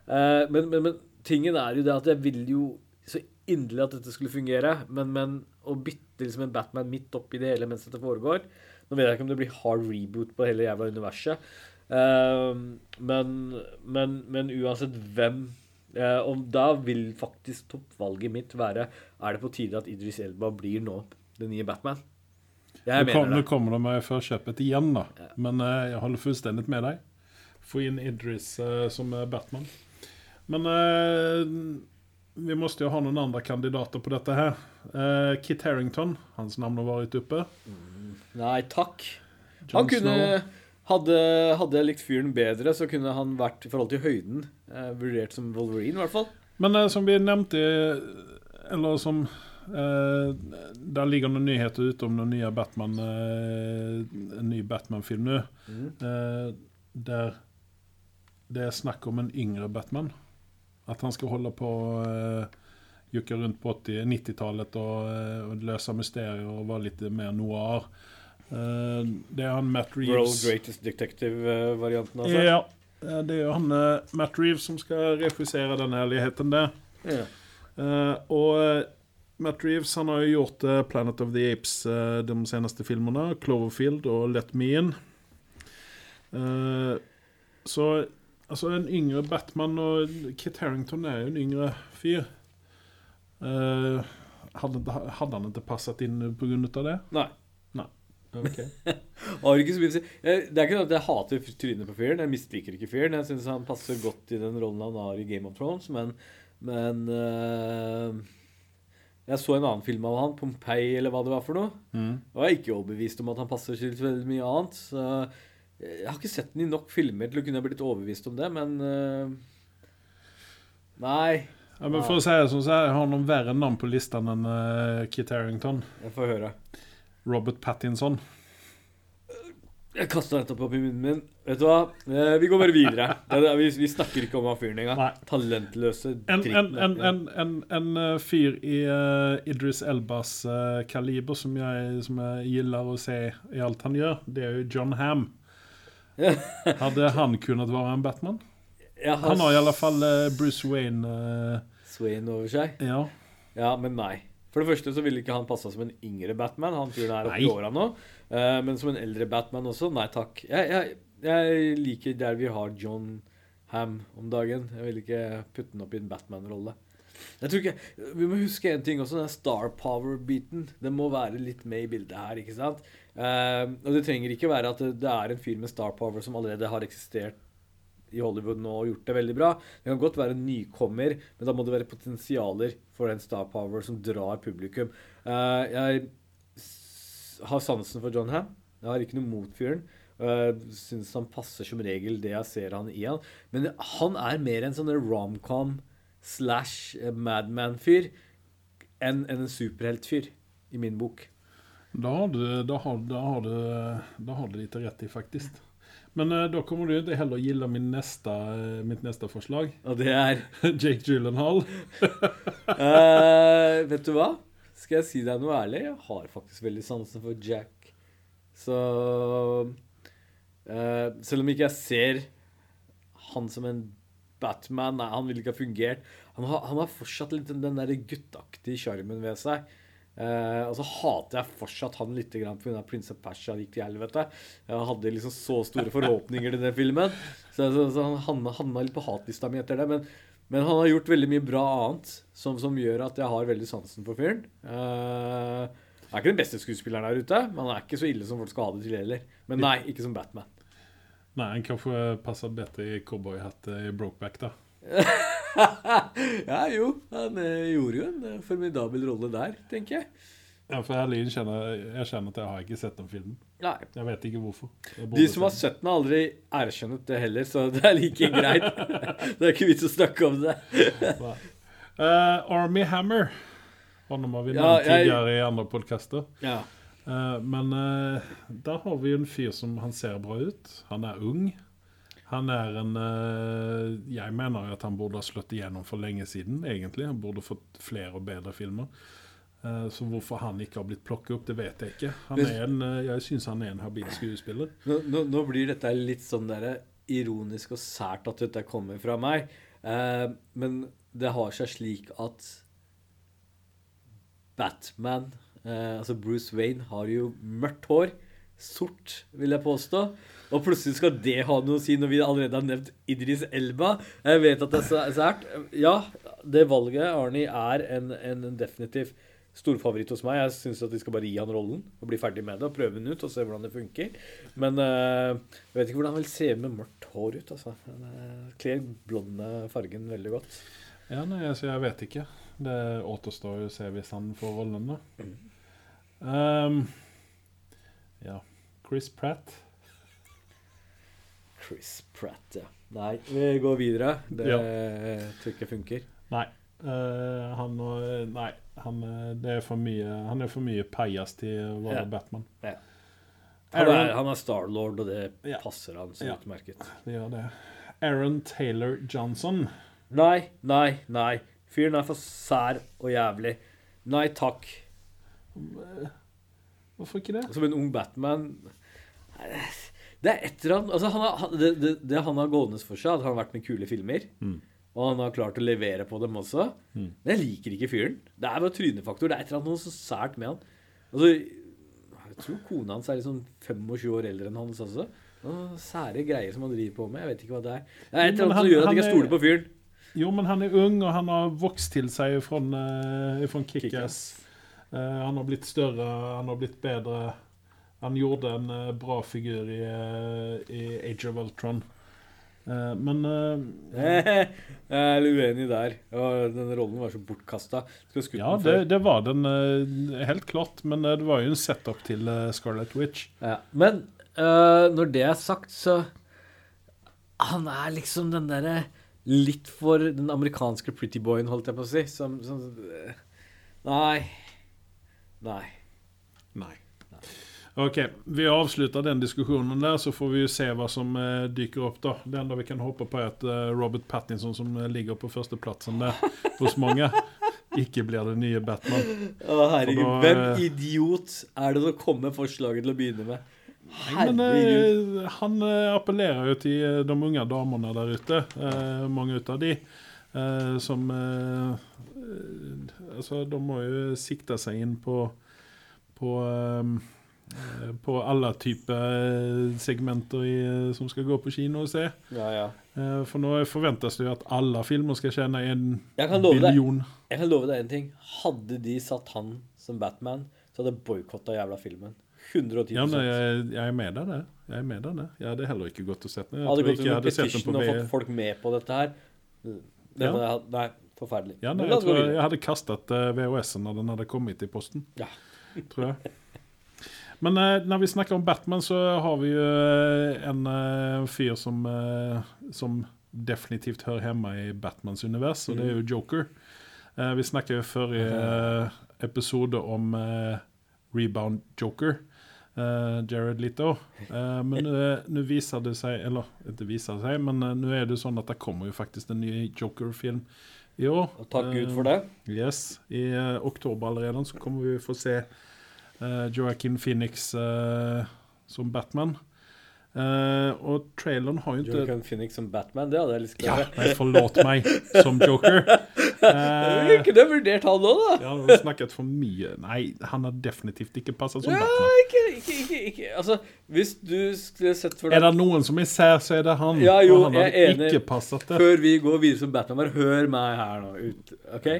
Eh, men, men, men tingen er jo det at jeg vil jo så inderlig at dette skulle fungere, men, men å bytte liksom en Batman midt oppi det hele mens dette foregår Nå vet jeg ikke om det blir hard reboot på hele jævla universet, eh, men, men, men uansett hvem Og da vil faktisk toppvalget mitt være Er det på tide at Idris Elba blir nå den nye Batman? Jeg Nu, kom, mener det. det. kommer de med igjen, da. Ja. Men eh, holder fullstendig med deg. Få inn Idris eh, som eh, Batman. Men eh, vi måste jo ha noen andre kandidater på dette her. Eh, Kit Harington, hans navn har vært oppe. Mm. Nei takk. John Han kunne Snow. Hadde, hadde jeg likt fyren bedre, så kunne han vært i forhold til høyden eh, vurdert som Wolverine, i hvert fall. Men eh, som vi nämnde, eh, eller som eh, Der ligger noen nyheter ute om den nye Batman, eh, en ny Batman-film nå. Eh, der det er snakk om en yngre Batman. At han skal holde på eh, rundt på 80 90-talet og, og, løse mysterier og være litt mer noir. Eh, det er han Matt Reeves World Greatest Detective-varianten, altså. Ja, eh, det er jo han eh, Matt Reeves som skal refusere den herligheten der. Ja. og Matt Reeves han har jo gjort Planet of the Apes, de seneste filmene. Cloverfield og Let Me In. Så altså en yngre Batman og Kit Harington er jo en yngre fyr. Hade han ikke passet inn på grund av det? Nei. Har ikke så mye å si. Det er ikke sånn at jeg hater trynet på fyren. Jeg misliker ikke fyren. Jeg syns han passer godt i den rollen han har i Game of Thrones, men, men uh Jeg så en annen film av han, Pompeii eller hva det var for noe. Mm. Og jeg er ikke overbevist om at han passer til veldig mye annet. Så jeg har ikke sett den i nok filmer til å kunne blitt overbevist om det, men eh, Nei, Ja, men for å si det sånn, så jeg har noen verre navn på lista enn uh, Kit Harington. jeg får høre. Robert Pattinson. Jeg kasta nettopp opp i munnen min. Vet du hva? Eh, vi går bare videre. Det er, vi, vi snakker ikke om han fyren engang. Talentløse En, en, dritten. en, en, en, en eh, fyr i eh, Idris Elbas kaliber som jeg, som jeg gilder å se i alt han gjør, det er jo John Hamm. Hadde han kunnet være en Batman? Han har i alle fall Bruce Wayne. Swain over seg. ja. Ja, men nei. For det første så ville ikke han passa som en yngre Batman. Han fyren er oppi åra nå. Eh, men som en eldre Batman også, nei takk. Jeg, jeg, jeg liker der vi har John Ham om dagen. Jeg vil ikke putte den opp i en Batman-rolle. Jeg tror ikke, Vi må huske en ting også. Den star power-biten. Den må være litt med i bildet her. ikke sant? Uh, og det trenger ikke være at det, det er en fyr med star power som allerede har eksistert i Hollywood nå og gjort det veldig bra. Det kan godt være en nykommer, men da må det være potensialer for den star power som drar publikum. Uh, jeg har sansen for John Ham. Jeg har ikke noe mot fyren. Uh, Syns han passer som regel det jeg ser han i han. Men han er mer en sånn romcom slash Madman-fyr enn en, en superheltfyr, i min bok. Da har, du, då, har, då, har du, då har du lite i faktiskt. Men eh, då kommer du inte heller gilla min nästa, eh, mitt nästa förslag. Og det er Jake Gyllenhaal. uh, vet du hva? Skal jeg si deg noe ærlig? Jeg har faktisk veldig sansen for Jack. Så uh, Selv om ikke jeg ser han som en Batman Nei, han ville ikke ha fungert. Han har, han har fortsatt litt den den der guttaktige sjarmen ved seg. Eh, og så hater jeg fortsatt han litt pga. Prince of Persia gikk til helvete. Jeg hadde liksom så store forhåpninger til den filmen. Så, så, så han havna- litt på hatlista mi etter det. Men, men han har gjort veldig mye bra annet som, som gjør at jeg har veldig sansen for fyren. Uh, han er ikke den beste skuespilleren der ute, men han er ikke så ille som folk skal ha det til heller. Men nei, ikke som Batman. Nei, han kanske passe bedre i cowboyhatt i Brokeback då. ja, jo. Han eh, gjorde jo en eh, formidabel rolle der, tenker jeg. Ja, for jeg, kjenner, jeg kjenner at jeg har ikke sett den filmen. Nei. Jeg vet ikke hvorfor. De som har se sett den, har aldri erkjennet det heller, så det er like greit. det er ikke vits å snakke om det. uh, Army Hammer. Og nå må vi Ja, tidligere jag- i andre podcaster. Ja. Uh, men uh, där har vi en fyr som han ser bra ut. Han er ung. Han er en eh, Jag menar ju han borde ha slått igjennom for lenge siden, egentlig. Han borde fått flere og bedre filmer. Eh, så hvorfor han ikke har blitt plukket opp, det vet jeg ikke. Han en, eh, jeg syns han er en habil skuespiller. Nå, nå, nå blir dette litt sånn der ironisk og sært at dette kommer fra meg. Eh, men det har seg slik at Batman, eh, altså Bruce Wayne, har jo mørkt hår. Sort, vil jeg påstå. Og plutselig skal det ha noe å si når vi allerede har nevnt Idris Elba. Jeg vet at det er sært. Ja, det valget, Arnie, er en, en definitiv storfavoritt hos meg. Jeg syns at de skal bare gi han rollen og bli ferdig med det og prøve den ut og se hvordan det funker. Men uh, jeg vet ikke hvordan han vil se med mørkt hår ut. altså. Han uh, kler blonde fargen veldig godt. Ja, nei, altså, jeg vet ikke. Det återstår å se hvis han får rollen, da. Ehm, ja. Chris Pratt. Chris Pratt, ja. Nei, vi går videre. Det Ja. tror ikke funker. Nei. Uh, han Nei. Han, eh, det er for mye, han er for mye pajas til å være Ja. Batman. Ja. Han er, han er Starlord, og det passer han så utmerket. det gjør det. Aaron Taylor Johnson. Nei, nei, nei. Fyren er for sær og jævlig. Nei takk. Hvorfor ikke det? Som en ung Batman Det er et eller annet altså han har, det, det, det han har gående for seg, at han har vært med kule filmer, Mm. og han har klart å levere på dem også Mm. Men jeg liker ikke fyren. Det er bare trynefaktor. Det er et eller annet noe så sært med han. Altså, jeg tror kona hans er liksom 25 år eldre enn hans også. Noen sære greier som han driver på med. Jeg vet ikke hva det er. Det er et eller annet som gjør at han jeg ikke er- stoler på fyren. Jo, men han er ung, og han har vokst til seg fra Kick-Ass. Kick-Ass. Eh, han har blitt større, han har blitt bedre. Han gjorde en eh, bra figur i, eh, i Age of Ultron. Men Jeg er litt uenig der. Den rollen var så bortkasta. Ja, det, det var den helt klart. Men det var jo en setup til Scarlet Witch. Ja. Men når det er sagt, så Han er liksom den derre litt for den amerikanske pretty boyen, holdt jeg på å si. Som, som øh, Nei. Nei. Ok, vi avslutter den diskusjonen der, så får vi jo se hva som eh, dyker opp. da. Det enda vi kan håpe på, er at eh, Robert Pattinson, som eh, ligger på førsteplassen der hos mange, ikke blir det nye Batman. Å, herregud. Da, Hvem øh, idiot er det som kommer med forslaget til å begynne med? Men Herregud. eh, han eh, appellerer jo til eh, de unge damene der ute, eh, mange ut av de, eh, som eh, eh, Altså, de må jo sikte seg inn på på, eh, eh, på alle typer segmenter i, eh, som skal gå på kino og se. Ja, ja. Eh, For nå forventes det jo at alle filmer skal tjene en kan deg. Jeg kan love deg en ting. Hadde de satt han som Batman, så hadde jeg boikotta jævla filmen. 110 Ja, men jeg, jeg er med deg det. Jeg er med deg det. Jeg hadde heller ikke gått og sett den. Jeg hadde gått ikke jeg hadde sett den petition på og fått folk med på dette her. Det Ja. jeg- Nei, forferdelig. Ja, nei, jeg tror jeg, jeg hadde kastet uh, VHS-en når den hadde kommet i posten. Ja. Tror jeg. Men uh, når vi snakker om Batman, så har vi jo eh, en uh, fyr som, eh, som definitivt hører hjemme i Batmans univers, og det er jo Joker. Eh, vi snakket jo forrige eh, episode om eh, Rebound Joker. Eh, Jared Leto. Eh, men eh, nå viser det seg Eller ikke viser det seg, men nå er det sånn at det kommer jo faktisk en ny Joker-film i år. Og takk Gud for det. Yes, I oktober allerede så kommer vi få se Joaquin Phoenix som Batman. Uh, og traileren har jo ikke Joaquin Phoenix som Batman, det hadde jeg lyst til å Ja, gjøre. nei, forlåt meg, som Joker. Uh, Kunne jeg vurdert han òg, da? ja, du har snakket for mye. Nei, han har definitivt ikke passet som Ja, Batman. Ikke, ikke, Altså, hvis du skulle sett for Er det noen som er sær, så er det han. Ja, jo, og han jeg er hadde enig. ikke passet det. Før vi går videre som Batman, hør meg her nå. Ut, OK?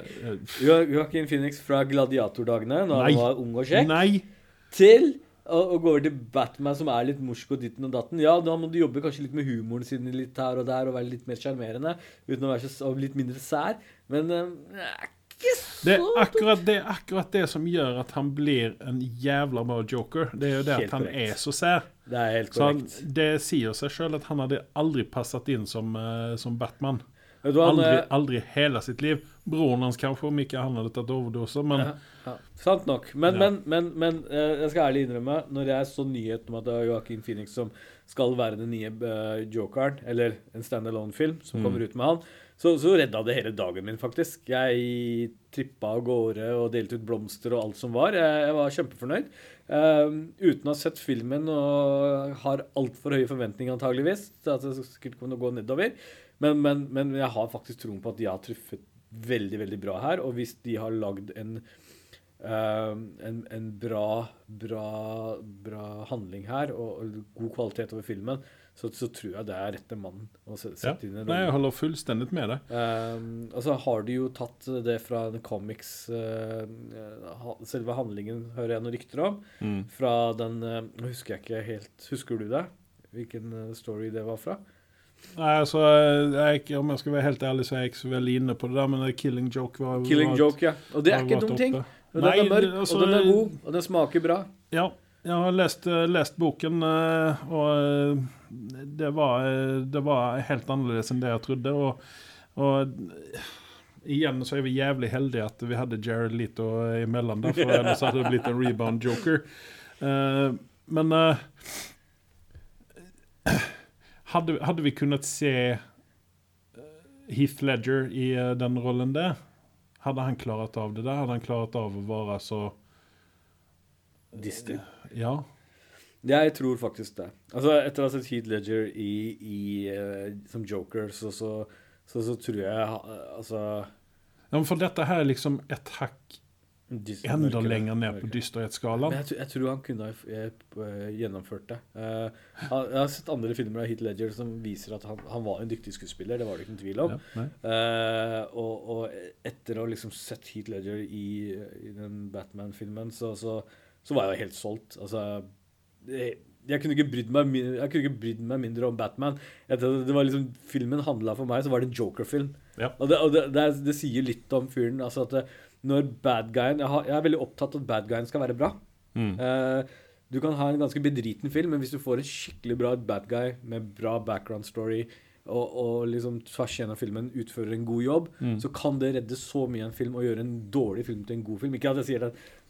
Jo- Joaquin Phoenix fra gladiatordagene, da han var ung og kjekk, Nei. til å gå over til Batman, som er litt morsk og ditten og datten. Ja, da må du jobbe kanskje litt med humoren sin litt her og der, og være litt mer sjarmerende, uten å være så litt mindre sær. Men eh, det er akkurat, det er akkurat det som gjør at han blir en jævla bra joker. Det er jo det Helt at han korrekt. er så sær. Det er helt Så han, det sier seg sjøl at han hadde aldri passet inn som, uh, som Batman. Du han, Aldri, eh, aldri hele sitt liv. Broren hans kanskje, om ikke han hadde tatt overdose, men Ja, ja, sant nok. Men, Ja. men, men, men eh, jeg skal ærlig innrømme, når jeg så nyheten om at det er Joaquin Phoenix som skal være den nye uh, jokeren, eller en standalone-film som Mm. kommer ut med han, så, så redda det hele dagen min, faktisk. Jeg trippa av gårde og delte ut blomster og alt som var. Jeg, jeg var kjempefornøyd. Um, uten å ha sett filmen og har altfor høye forventninger, antageligvis. Så at det til å gå nedover. Men, men, men jeg har faktisk troen på at de har truffet veldig, veldig bra her. Og hvis de har lagd en Um, en, en bra, bra, bra handling her, og, og god kvalitet over filmen, så, så tror jeg det er rette mannen å sette Ja. inn i Nei, jeg holder fullstendig med deg. Um, og så har de jo tatt det fra en comics uh, Selve handlingen hører jeg noen rykter om. Mm. Fra den Nå husker jeg ikke helt Husker du det? Hvilken story det var fra? Nei, altså, jeg Om jeg skal være helt ærlig, så er jeg ikke så veldig inne på det der, men det Killing Joke var Killing var- Joke, ja. Og det er ikke vært dum ting. Og den er mørk, altså, og den er god, og den smaker bra. Ja, jeg har lest, lest boken, eh, og eh, det var, eh, det var helt annerledes enn det jeg trodde. Og, og igjen så er vi jævlig heldige at vi hadde Jared Leto imellom der, for ellers hadde det blitt en rebound joker. Men hadde, hadde vi kunnet se Heath Ledger i den rollen der? Hadde han klart av det der? Hadde han klart av å være så Disney. Ja. Jeg tror faktisk det. Altså, etter å ha sett Heath Ledger i, i, eh, som joker, så, så, så, så tror jeg eh, Altså Ja, for dette her er liksom et hakk enda lenger ned på. Dysterhetsskalaen. jeg, tror- jeg tror han kunne ha eh, gjennomført det. Uh, jeg har sett andre filmer av Heath Ledger som viser at han, han var en dyktig skuespiller. Det var det ikke noen tvil om. Ja. Eh, og, og etter å ha liksom sett Heath Ledger i, i den Batman-filmen, så, så, så var jeg jo helt solgt. Altså jeg, jeg kunne ikke brydd meg, meg mindre om Batman. Etter, det var liksom, filmen handla for meg, så var det en Joker-film. Ja. Og, det, og det, det, det sier litt om fyren. Altså at når bad guyen jeg, har, jeg er veldig opptatt av at bad guyen skal være bra. Mm. Eh, du kan ha en ganske bedriten film, men hvis du får en skikkelig bra bad guy med bra background story, og, og liksom tvers gjennom filmen utfører en god jobb, Mm. så kan det redde så mye en film og gjøre en dårlig film til en god film. Ikke at jeg sier at eh,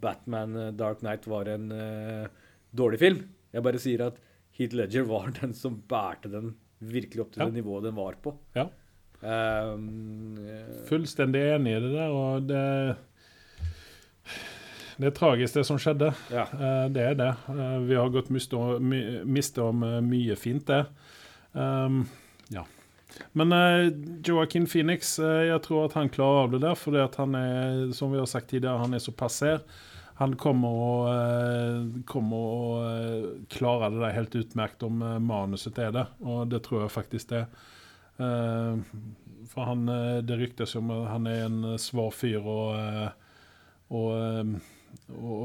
Batman eh, Dark Knight var en eh, dårlig film. Jeg bare sier at Heath Ledger var den som bærte den virkelig opp til Ja. det nivået den var på. Ja. Um, eh, Fullstendig enig i det der, og det Det er tragisk, det som skjedde. ja. Eh, Det er det. Eh, Vi har gått miste om, eh, mye fint, det. Um, ja. Men uh, Joaquin Phoenix, uh, jeg tror at han klarer av det der, For han er, som vi har sagt tidligere, han er så passer. Han kommer å, uh, kommer å uh, klare det der helt utmerkt om manuset er det, og det tror jeg faktisk det. For han, det ryktes om at han er en svar fyr å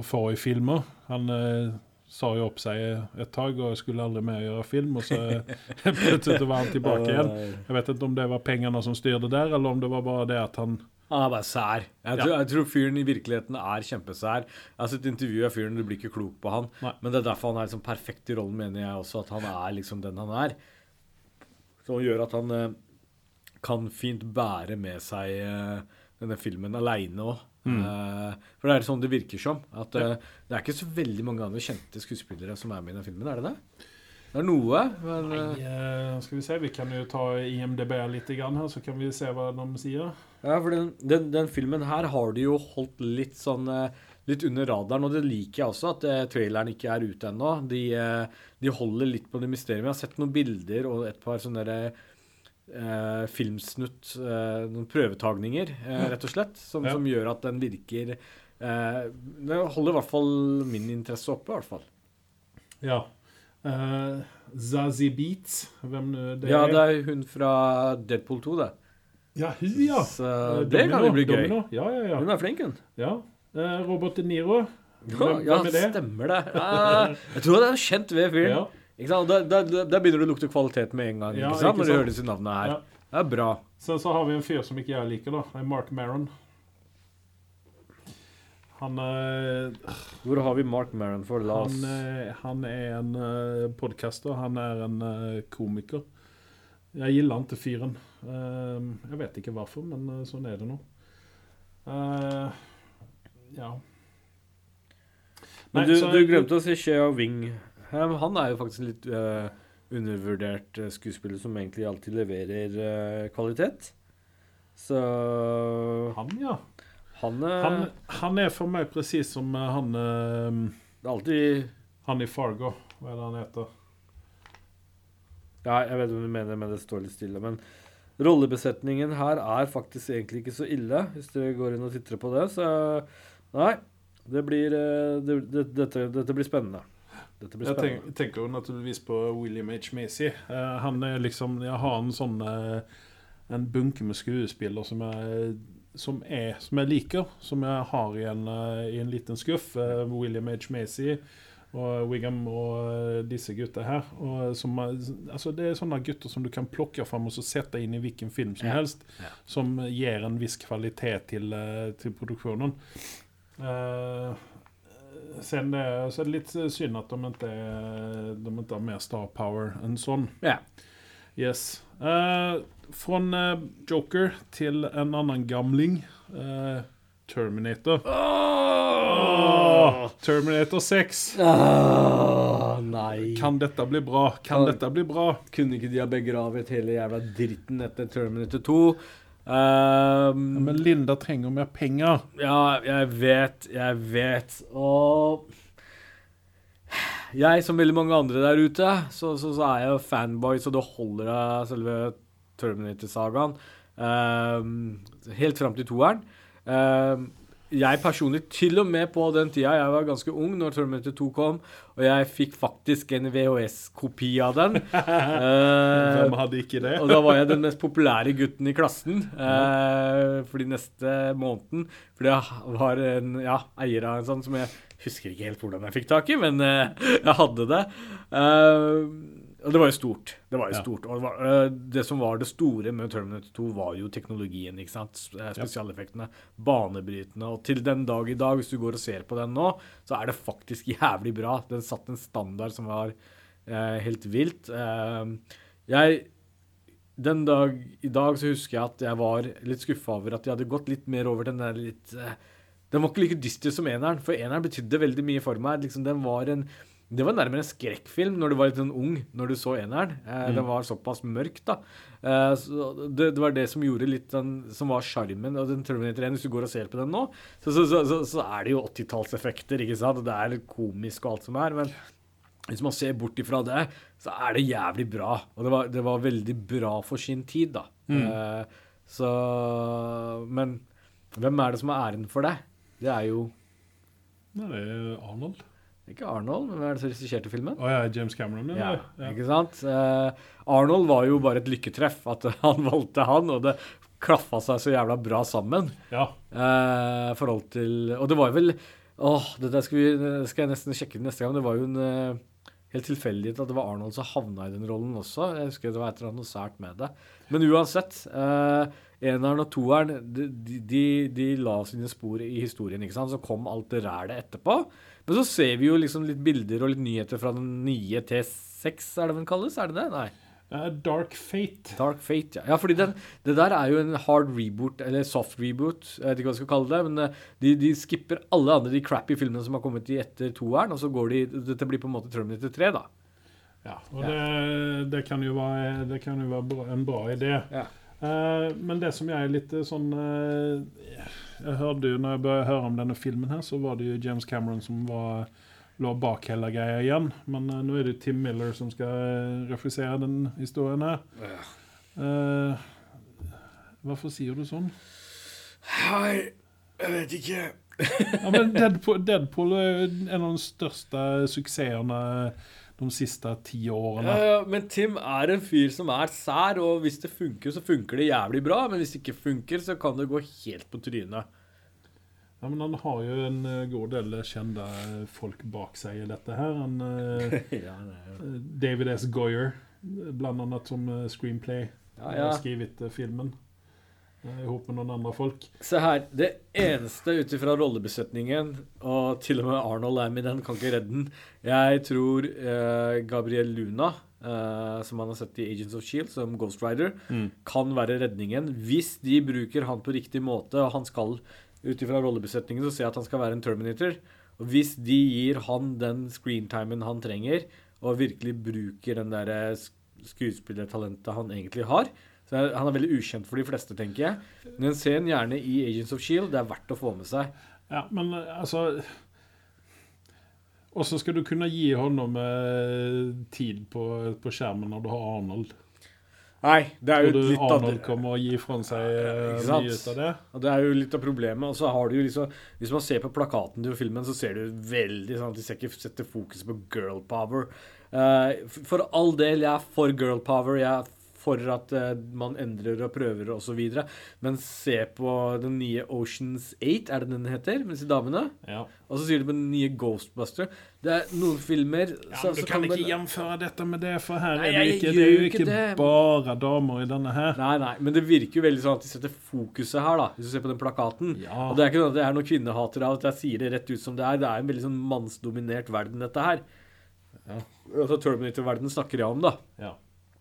få i filmer. Han eh, sa jo opp seg et tag og skulle aldri mer gjøre film, og så plutselig var han tilbake igjen. Jeg vet ikke om det var pengene som styrte der, eller om det var bare det at han Han er bare sær. Jeg, tror, jeg tror fyren i virkeligheten er kjempesær. Jeg har sett intervju av fyren, du blir ikke klok på han. Nei. Men det er derfor han er liksom perfekt i rollen, mener jeg også. At han er liksom den han er. Som gjør at han eh, kan fint bære med seg eh, denne filmen aleine òg. For det er sånn det virker som. At eh, Det er ikke så veldig mange andre kjente skuespillere som er med i den filmen, er det det? Det er noe, men eh, Nei, eh, skal vi se, vi kan jo ta IMDb litt her, så kan vi se hva de sier. Ja, for den, den, den filmen her har de jo holdt litt sånn eh, Litt under radaren, og det liker jeg også, at eh, traileren ikke er ute ennå. De, eh, de holder litt på det mysteriet. Jeg har sett noen bilder og et par sånne der, eh, filmsnutt, eh, noen prøvetagninger, eh, rett og slett, som, Ja. som gjør at den virker eh, Det holder i hvert fall min interesse oppe, i hvert fall. Ja. Uh, Zazie Beats, hvem det er? Ja, det er hun fra Deadpool 2, det. Ja, hun, ja. Så Eh, det kan jo bli gøy. Ja, ja, ja. Hun er flink, hun. ja. Uh, Robert De Niro. Ja, Hvem, ja, hvem er det? stemmer det. Uh, jeg tror det er kjent ved fyren. Da, da, da begynner det å lukte kvalitet med en gang, Ja, ikke sant? ikke når du hører disse navnene her. Ja. Det er bra. Så, så har vi en fyr som ikke jeg liker, da. Mark Maron. Han, eh, Hvor har vi Mark Maron for? La oss han, eh, han er en uh, podcaster. Han er en uh, komiker. Jeg gilder han til fyren. Uh, jeg vet ikke hvorfor, men sånn er det nå. Ja. Men Nei, du, så- du glemte å si Shea Wing. Han er jo faktisk en litt uh, undervurdert eh, skuespiller som egentlig alltid leverer uh, kvalitet. Så Han, ja. han, eh, Han, han er for meg presis som han Det er alltid Han i Fargo. Hva er det han heter? Ja, jeg vet hva du mener, men det står litt stille. Men rollebesetningen her er faktisk egentlig ikke så ille, hvis du går inn og titter på det. Så nei, det blir, det, det, dette, dette blir spennende. Dette blir spennende. Jeg tenker jo naturligvis på William H. Macy. Eh, han er liksom Jeg har en sånn eh, En bunke med skuespillere som jeg som, er, som jeg liker, som jeg har i en, eh, i en liten skuff. William H. Macy og Wiggum og disse gutta her. Som, altså det er sånne gutter som du kan plukke fram og så sette inn i hvilken film som helst. Ja. Som gir en viss kvalitet til, til produksjonen. Eh, sen det, så er det litt synd at de ikke, de ikke har mer star power enn sånn. Ja. Yes. Uh, fra eh, Joker til en annen gamling. Uh, Terminator. Åh, Terminator 6. Oh, nei. Kan dette bli bra? Kan Kan- dette bli bra? Kunne ikke de ha begravet hele jævla dritten etter Terminator 2? Ehm, Men Linda trenger mer penger. Ja, jeg vet, jeg vet. Og jeg, som veldig mange andre der ute, så, så, så er jeg jo fanboy, så det holder av selve Terminator-sagaen. Ehm, helt fram til toeren. Ehm, jeg personlig, til og med på den tida jeg var ganske ung når Terminator 2 kom, og jeg fikk faktisk en VHS-kopi av den. Eh, Hvem hadde ikke det? og da var jeg den mest populære gutten i klassen eh, for de neste måneden. Fordi jeg var en ja, eier av en sånn som jeg husker ikke helt hvordan jeg fikk tak i, men eh, jeg hadde det. Eh, og det var jo stort. Det var jo Ja. stort. Og det, var, eh, det som var det store med Terminator 2, var jo teknologien. ikke sant? Eh, Spesialeffektene. Banebrytende. Og til den dag i dag, hvis du går og ser på den nå, så er det faktisk jævlig bra. Den satt en standard som var eh, helt vilt. Eh, jeg den dag i dag så husker jeg at jeg var litt skuffa over at de hadde gått litt mer over den der litt eh, Den var ikke like dyster som eneren, for eneren betydde veldig mye for meg. Liksom, den var en det var nærmere en skrekkfilm når du var litt sånn ung, når du så eneren. Eh, Den var såpass mørk, da. Eh, så det, det var det som gjorde litt den som var sjarmen. Og den Terminator 1, hvis du går og ser på den nå, så, så, så, så, er det jo 80-tallseffekter, ikke sant. Og det er litt komisk og alt som er. men hvis man ser bort ifra det, så er det jævlig bra. Og det var, det var veldig bra for sin tid, da. Eh, så Men hvem er det som har æren for det? Det er jo Nei, det er Arnold. Ikke Arnold, men hvem er det som regisserte filmen? Oh, ja, James Cameron. Ja. Ja. ikke sant? Uh, Arnold var jo bare et lykketreff at han valgte han, og det klaffa seg så jævla bra sammen. ja. Eh, forhold til Og det var vel Åh, det skal, vi, skal jeg nesten sjekke neste gang. Det var jo en eh, helt tilfeldighet at det var Arnold som havna i den rollen også. Jeg husker det var et eller annet noe sært med det. Men uansett. Uh, eneren og toeren de, de, de la sine spor i historien. ikke sant? Så kom alt det rælet etterpå. Men så ser vi jo liksom litt bilder og litt nyheter fra den nye T6, er det den kalles? Er det det? Nei. Eh, Dark Fate. Dark Fate, ja. ja fordi den, det der er jo en hard reboot, eller soft reboot, jeg vet ikke hva jeg skal kalle det, men eh, de, de skipper alle andre de crappy filmene som har kommet i etter toeren, og så går de Dette blir på en måte Terminator 3, da. Ja, og Det, det kan jo være, det kan jo være bra, en bra idé. Ja. Uh, men det som jeg er litt sånn eh, Jeg hørte jo når jeg å høre om denne filmen, her, så var det jo James Cameron som var, lå bak hele greia igjen. Men uh, nå er det jo Tim Miller som skal uh, refusere den historien her. Uh, hvorfor sier du sånn? Hei, jeg vet ikke. Ja, men Deadpool, Deadpool er en av de største suksessene de siste ti årene. Ja, ja, men Tim er en fyr som er sær, og hvis det funker, så funker det jævlig bra. Men hvis det ikke funker, så kan det gå helt på trynet. Ja, men han har jo en eh, god del kjente folk bak seg i dette her. Han, eh, ja. David S. Goyer, blant annet som eh, screenplay, Ja, har ja. skrevet eh, filmen. Eh, Ihop med noen andre folk. Se her. Det eneste ut ifra rollebesetningen, og til og med Arnold er med i den, kan ikke redde den. Jeg tror eh, Gabriel Luna, eh, som han har sett i Agents of Shield, som Ghost Rider, kan være redningen. Hvis de bruker han på riktig måte, og han skal ut ifra rollebesetningen, så ser jeg at han skal være en Terminator. Og hvis de gir han den screentimen han trenger, og virkelig bruker den der eh, skuespillertalentet han egentlig har, så Han er veldig ukjent for de fleste, tenker jeg. Men se han gjerne i Agents of Shield. Det er verdt å få med seg. Ja, men eh, altså Åssen skal du kunne gi honom med tid på, på skjermen når du har Arnold. Nei, det er jo Tror du litt av Arnold det. kommer og gi fra seg ja, mye ut av det? Og det er jo litt av problemet. Og så har du jo liksom Hvis man ser på plakaten til filmen, så ser du veldig sånn at de skal ikke setter fokus på girl power. Eh, for all del, jeg er for girl power. Jeg er for at eh, man endrer og prøver videre. Men se på den nye Oceans 8, er det den heter? Med disse damene? Ja. Og så sier du på den nye Ghostbuster. Det er noen filmer Ja, så- du kan, kan ikke man- dette med det, for her Nei, er det ikke, det er jo ikke det. bare damer i denne her. Nei, nei, men det virker jo veldig sånn at de setter fokuset her, da. Hvis du ser på den plakaten. Ja. Og det er ikke noe at det er noen kvinnehatere av at jeg sier det rett ut som det er. Det er en veldig sånn mannsdominert verden, dette her. Ja. Altså Terminator-verden snakker jeg om, da. Ja.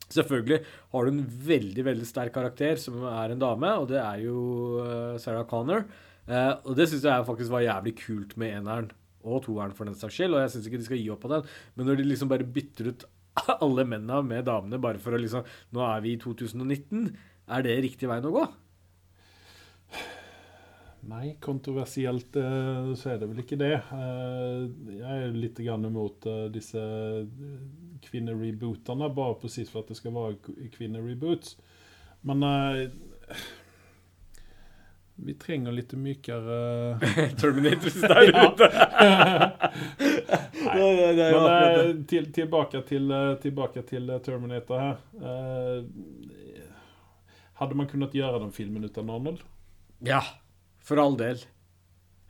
Selvfølgelig har du en veldig veldig sterk karakter som er en dame, og det er jo eh, Sarah Connor. Eh, og det syns jeg faktisk var jævlig kult med eneren og toeren for den saks skyld, og jeg syns ikke de skal gi opp på den. Men når de liksom bare bytter ut alle mennene med damene bare for å liksom Nå er vi i 2019. Er det riktig veien å gå? Nei, kontroversielt eh, så er det vel ikke det. Eh, jeg er litt imot eh, disse kvinnerebootene, bare precis for at det skal være kvinnereboots. Men vi trenger litt mykere Terminators der ute. Nei. Men til, tilbake til, tilbake til Terminator her. Eh, hadde man kunnet gjøre den filmen uten Arnold? Ja, for all del.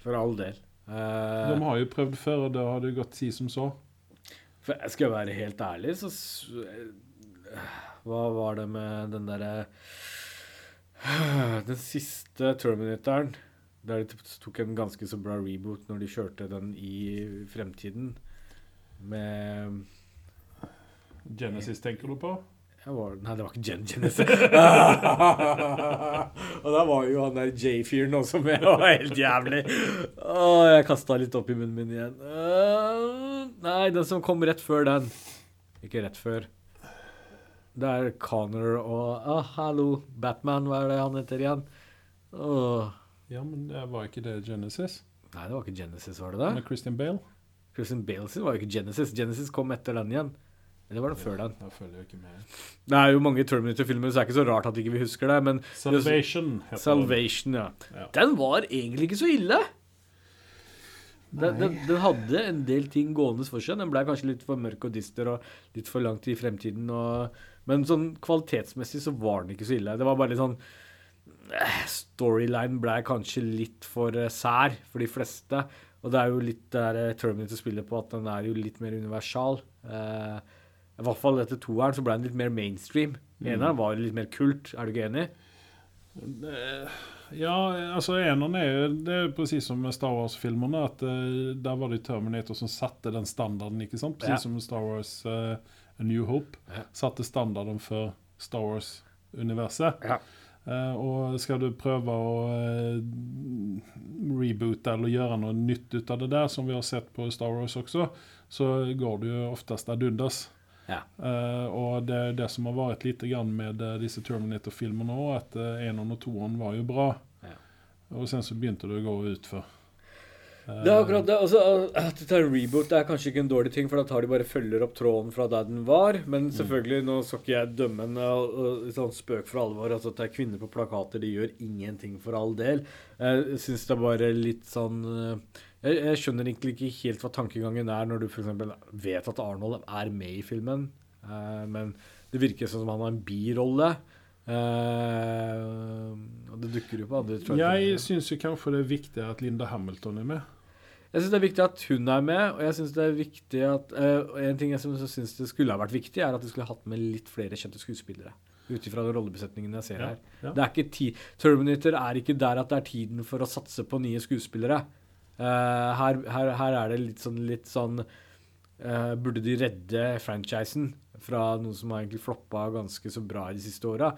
For all del. Uh, De har jo prøvd før, og da har det gått si som så. For jeg skal være helt ærlig, så eh, Hva var det med den derre Den siste Terminatoren, der de tok en ganske så bra reboot når de kjørte den i fremtiden, med Genesis tenker du på? Var, Nei, det var ikke Gen Genesis. og da var jo han der J-fyren også med, og helt jævlig. Åh, jeg kasta litt opp i munnen min igjen. Uh, nei, den som kom rett før den. Ikke rett før. Det er Connor og uh, Hallo, Batman, hva er det han heter igjen? Uh. Ja, men det var ikke det Genesis? Nei, det var ikke Genesis, var det det? Med Christian Bale? Christian Bale sin var jo ikke Genesis. Genesis kom etter den igjen. Eller var det før den? Jeg følger ikke med. Det er jo mange Terminator-filmer, så det er ikke så rart at ikke vi husker det. Men Salvation heter Salvation, ja. Ja. Den var egentlig ikke så ille. Den, den, den hadde en del ting gående for seg. Den ble kanskje litt for mørk og dyster og litt for langt i fremtiden. Og, men sånn kvalitetsmessig så var den ikke så ille. Det var bare litt sånn eh, Storyline ble kanskje litt for eh, sær for de fleste. Og det er jo litt det der eh, Terminator spiller på, at den er jo litt mer universal. Eh, I hvert fall etter toeren så ble den litt mer mainstream. Eneren var jo litt mer kult, er du ikke enig? Ja, altså eneren er jo Det er precis som med Star Wars-filmene. At uh, der var det Terminator som satte den standarden, ikke sant? Precis Ja. som Star Wars uh, A New Hope. Ja. Satte standarden for Star Wars-universet. Ja. Uh, og skal du prøve å uh, reboote eller gjøre noe nytt ut av det der, som vi har sett på Star Wars også, så går det jo oftest ad undas. Ja. Eh, og det er det som har vært litt grann med eh, disse Terminator-filmene òg, at uh, eneren og toeren var jo bra. Ja. Og sen så begynte det å gå utfor. Uh, Det er akkurat det. Altså, at det er en reboot det er kanskje ikke en dårlig ting, for da tar de bare følger opp tråden fra der den var. Men selvfølgelig, nå skal ikke jeg dømme en sånn spøk for alvor. Altså, at det er kvinner på plakater, de gjør ingenting for all del. Jeg syns det er bare litt sånn jeg, jeg skjønner egentlig ikke helt hva tankegangen er når du f.eks. vet at Arnold er med i filmen, eh, men det virker som om han har en birolle. Eh, og det dukker jo på andre Jeg syns kanskje det er viktig at Linda Hamilton er med. Jeg syns det er viktig at hun er med, og jeg synes det er viktig at eh, En ting jeg syns det skulle ha vært viktig, er at de skulle hatt med litt flere kjente skuespillere. Ut ifra den rollebesetningen jeg ser Ja, her. ja. Det er ikke Terminator er ikke der at det er tiden for å satse på nye skuespillere. Eh, her, her, her er det litt sånn, litt sånn eh, Burde de redde franchisen fra noe som har egentlig floppa ganske så bra de siste åra?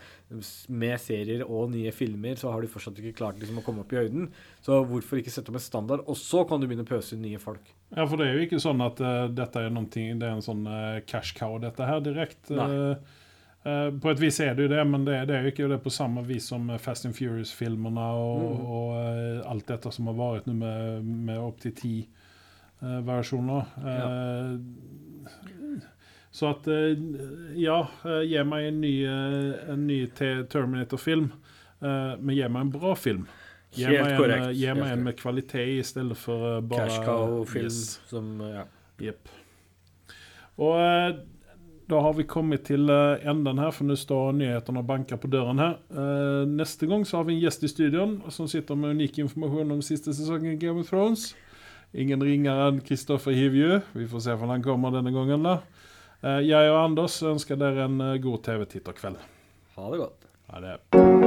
Med serier og nye filmer så har de fortsatt ikke klart liksom, å komme opp i høyden. Så hvorfor ikke sette opp en standard, og så kan du begynne å pøse inn nye folk? Ja, for det er jo ikke sånn at uh, dette er noe, det er en sånn uh, cash cow, dette her, direkte. Nei. Eh, på et vis er det jo det, men det, det er jo ikke det på samme vis som Fast and Furious-filmene og, Mm. og eh, alt dette som har vært nå med, med opptil ti eh, versjoner. Eh, Så at ja, gi meg en ny, en ny Terminator-film. Men gi meg en bra film. Gi meg en, gi meg en med kvalitet i stedet for bare Cash cow-film Yes. som ja. Jepp. Og da har vi kommet til eh, enden her, for nå står nyhetene og banker på døren her. Eh, neste gang så har vi en gjest i studion som sitter med unik informasjon om siste sesongen i Game of Thrones. Ingen ringere enn Kristoffer Hivju. Vi får se om han kommer denne gangen. da. Eh, jeg og Anders ønsker dere en god TV-titterkveld. Ha det godt. Ha det.